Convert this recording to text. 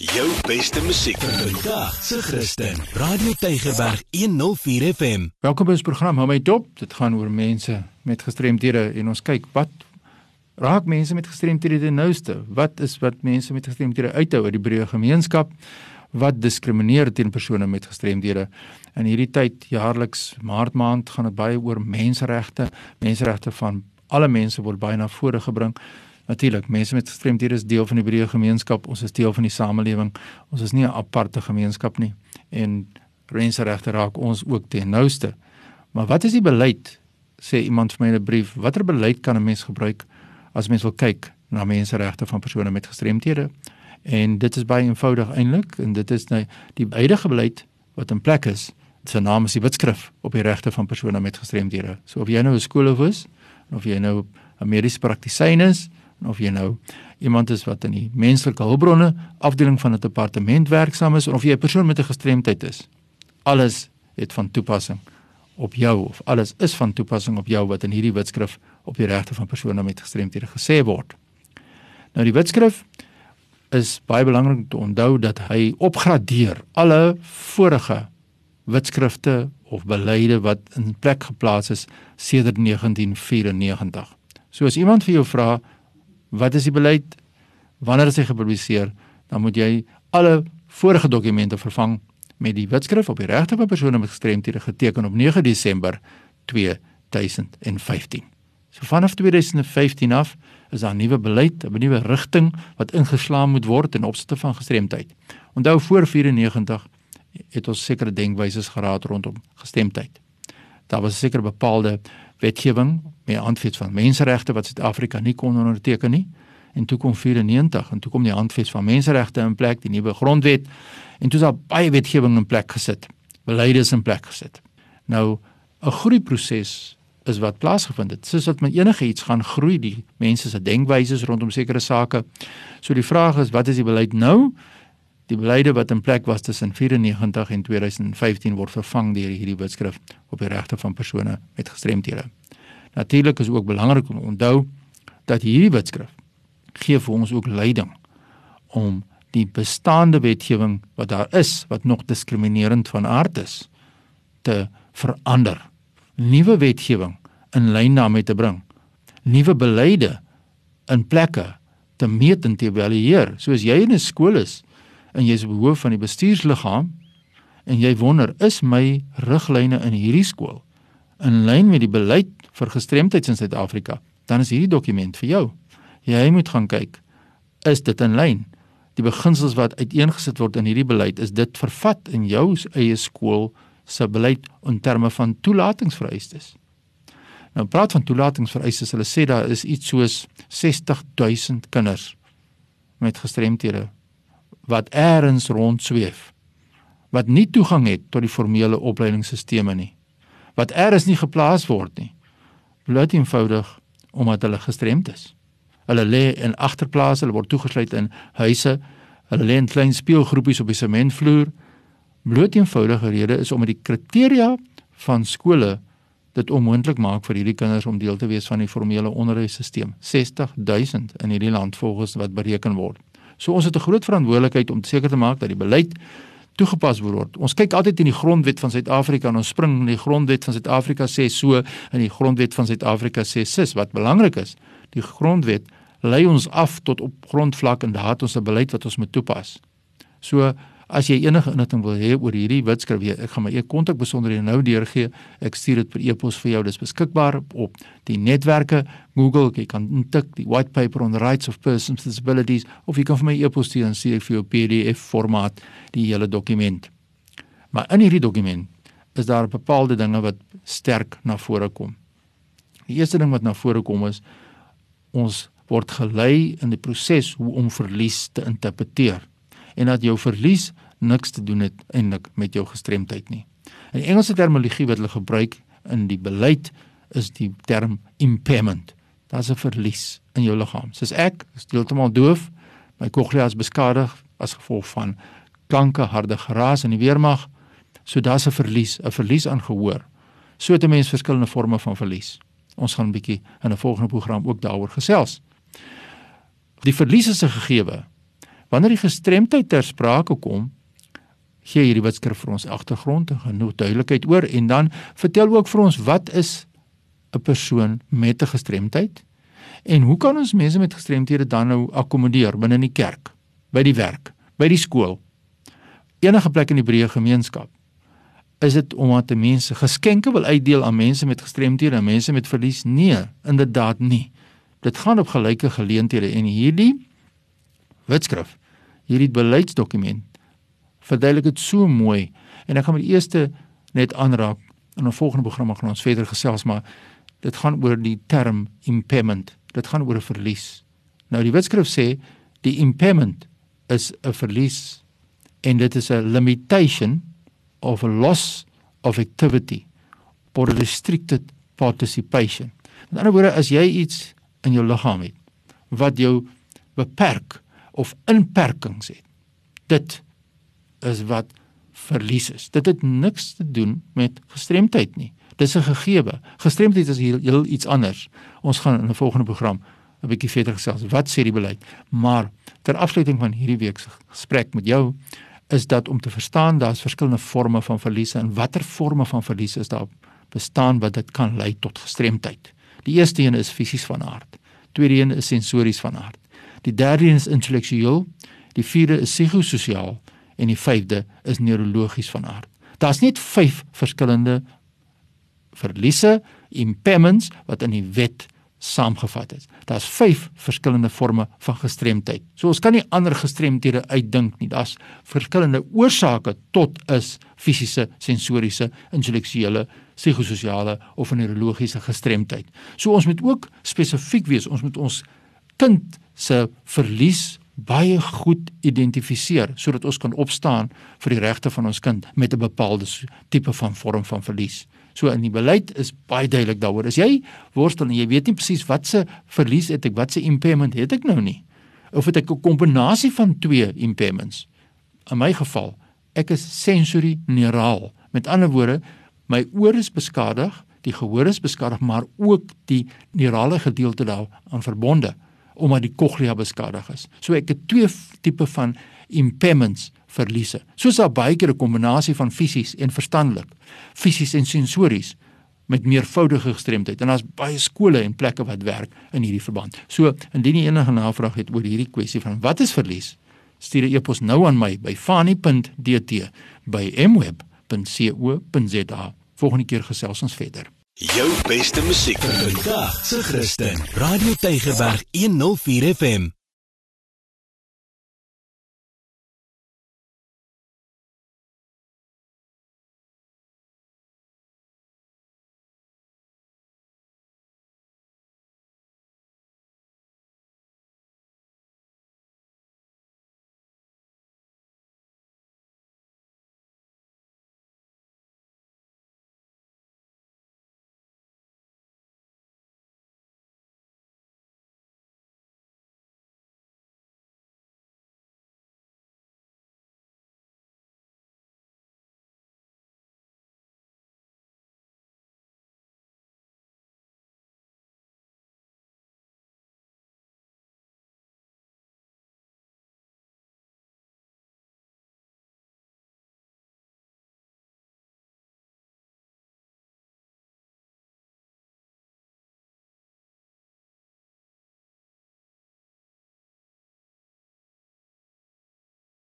Jou beste musiek vandag se Christen. Radio Tygerberg 104 FM. Welkom by ons program Hou my dop. Dit gaan oor mense met gestremthede en ons kyk wat raak mense met gestremthede nouste. Wat is wat mense met gestremthede uithou uit die breë gemeenskap? Wat diskrimineer teen persone met gestremthede? In hierdie tyd jaarliks Maart maand gaan dit baie oor menseregte. Menseregte van alle mense word baie na vore gebring. Natuurlik, mense met gestremdhede is deel van die breë gemeenskap. Ons is deel van die samelewing. Ons is nie 'n aparte gemeenskap nie. En menseregte raak ons ook ten nouste. Maar wat is die beleid? Sê iemand vir my in 'n brief, watter beleid kan 'n mens gebruik as mens wil kyk na menseregte van persone met gestremthede? En dit is baie eenvoudig eintlik en dit is nou die huidige beleid wat in plek is. Dit se naam is die Wetskrif op die regte van persone met gestremthede. So of jy nou 'n skoolhoof is of jy nou 'n mediese praktisyn is, of jy nou iemand is wat in die menslike hulpbronne afdeling van 'n departement werksaam is of jy 'n persoon met 'n gestremdheid is. Alles het van toepassing op jou of alles is van toepassing op jou wat in hierdie wetskrif op die regte van persone met gestremthede gesê word. Nou die wetskrif is baie belangrik om te onthou dat hy opgradeer alle vorige wetskrifte of beleide wat in plek geplaas is sedert 1994. So as iemand vir jou vra wat is die beleid? Wanneer is hy gepubliseer? Dan moet jy alle vorige dokumente vervang met die wetskrif op die regte van persone met gestremthede geteken op 9 Desember 2015. So vanaf 2015 af is daar 'n nuwe beleid, 'n nuwe rigting wat ingeslaan moet word in opsigte van gestremdheid. Onthou voor 94 het ons sekere denkwyses geraad rondom gestremdheid. Daar was seker bepaalde wetgewing met handves van menseregte wat Suid-Afrika nie kon onderteken nie. En toe kom 94 en toe kom die handves van menseregte in plek, die nuwe grondwet. En toe is daar baie wetgewing in plek gesit. Beleide is in plek gesit. Nou 'n groeiproses is wat plaasgevind het. Soos wat met enige iets gaan groei die mense se denkwyses rondom sekere sake. So die vraag is wat is die beleid nou? Die beleide wat in plek was tussen 94 en 2015 word vervang deur hierdie wetskrif op die regte van persone met gestremthede. Natuurlik is ook belangrik om onthou dat hierdie wetskrif gee vir ons ook leiding om die bestaande wetgewing wat daar is wat nog diskriminerend van aard is te verander. Nuwe wetgewing in lyn daarmee te bring. Nuwe beleide in plekke te meet en te evalueer. Soos jy in 'n skool is en jy's hoof van die bestuursliggaam en jy wonder is my riglyne in hierdie skool in lyn met die beleid vir gestremdheid in Suid-Afrika, dan is hierdie dokument vir jou. Jy moet gaan kyk, is dit in lyn? Die beginsels wat uiteengesit word in hierdie beleid, is dit vervat in jou eie skool se beleid in terme van toelatingsvereistes? Nou praat van toelatingsvereistes, hulle sê daar is iets soos 60000 kinders met gestremthede wat eers rond sweef wat nie toegang het tot die formele opleidingsstelsels nie wat eers nie geplaas word nie bloot eenvoudig omdat hulle gestremd is. Hulle lê in agterplase, hulle word toegesluit in huise, hulle lê in klein speelgroepies op die sementvloer. Bloot eenvoudige rede is omdat die kriteria van skole dit onmoontlik maak vir hierdie kinders om deel te wees van die formele onderwysstelsel. 60000 in hierdie land volgens wat bereken word. So ons het 'n groot verantwoordelikheid om seker te maak dat die beleid toegepas word. Ons kyk altyd in die grondwet van Suid-Afrika en ons spring in die grondwet van Suid-Afrika sê so en die grondwet van Suid-Afrika sê sis wat belangrik is. Die grondwet lei ons af tot op grondvlak en daar het ons 'n beleid wat ons moet toepas. So As jy enige inligting wil hê oor hierdie wetskrif, ek gaan my e-kontak besonderhede nou deurgee. Ek stuur dit per e-pos vir jou. Dit is beskikbaar op die netwerke Google. Jy kan intik die white paper on the rights of persons with disabilities of jy kan vir my e-pos stuur en stuur ek vir jou PDF formaat die hele dokument. Maar in hierdie dokument is daar bepaalde dinge wat sterk na vore kom. Die eerste ding wat na vore kom is ons word gelei in die proses hoe om verlies te interpreteer en dat jou verlies niks te doen het eintlik met jou gestremdheid nie. In Engelse terminologie wat hulle gebruik in die beleid is die term impairment. Daar's 'n verlies in jou liggaam. Soos ek, is heeltemal doof, my cochlea is beskadig as gevolg van klanke, harde geraas in die weermag. So daar's 'n verlies, 'n verlies aan gehoor. So het 'n mens verskillende forme van verlies. Ons gaan 'n bietjie in 'n volgende program ook daaroor gesels. Die verlies is 'n gegewe Wanneer die gestremdheid ter sprake kom, gee hierdie wetskrif vir ons agtergrond en genoeg duidelikheid oor en dan vertel ook vir ons wat is 'n persoon met 'n gestremdheid en hoe kan ons mense met gestremthede dan nou akkommodeer binne in die kerk, by die werk, by die skool, enige plek in die breë gemeenskap. Is dit omdat mense geskenke wil uitdeel aan mense met gestremthede en mense met verlies? Nee, inderdaad nie. Dit gaan op gelyke geleenthede en hierdie wetskrif, hierdie beleidsdokument verduidelik dit so mooi. En ek gaan met die eerste net aanraak in 'n volgende program gaan ons verder gesels maar dit gaan oor die term impairment. Dit gaan oor 'n verlies. Nou die wetskrif sê die impairment is 'n verlies en dit is 'n limitation of a loss of activity or a restricted participation. Met ander woorde as jy iets in jou liggaam het wat jou beperk of inperkings het dit is wat verlies is. Dit het niks te doen met gestremdheid nie. Dis 'n gegewe. Gestremdheid is heel, heel iets anders. Ons gaan in 'n volgende program 'n bietjie verder gesels. Wat sê die beleid? Maar ter afsluiting van hierdie week se gesprek met jou is dat om te verstaan daar's verskillende forme van verliese en watter forme van verliese is daar bestaan wat dit kan lei tot gestremdheid. Die eerste een is fisies van aard. Tweede een is sensories van aard. Die derde een is intellektueel. Die vierde is psigososiaal en die vyfde is neurologies van aard. Daar's net 5 verskillende verliese, impairments wat in die wet saamgevat is. Daar's 5 verskillende forme van gestremdheid. So ons kan nie ander gestremdhede uitdink nie. Daar's verskillende oorsake tot is fisiese, sensoriese, intellektuele, psigososiale of neurologiese gestremdheid. So ons moet ook spesifiek wees. Ons moet ons kind se verlies baie goed identifiseer sodat ons kan opstaan vir die regte van ons kind met 'n bepaalde tipe van vorm van verlies. So in die beleid is baie duidelik daaroor. As jy worstel en jy weet nie presies wat se verlies het ek, wat se impairment het ek nou nie. Of het ek 'n kombinasie van twee impairments? In my geval, ek is sensory neuraal. Met ander woorde, my oor is beskadig, die gehoor is beskadig, maar ook die neurale gedeelte daaraan verbonde omdat die cochlea beskadig is. So ek het twee tipe van impairments verliese. Soos daar baie keer 'n kombinasie van fisies en verstandelik, fisies en sensories met meervoudige gestremdheid. En daar's baie skole en plekke wat werk in hierdie verband. So indien jy enige navraag het oor hierdie kwessie van wat is verlies, stuur 'n e-pos nou aan my by fani.dt by mweb.co.za. Volgende keer gesels ons verder. Jou beste musiek vir vandag se Christen. Radio Tygerberg 104 FM.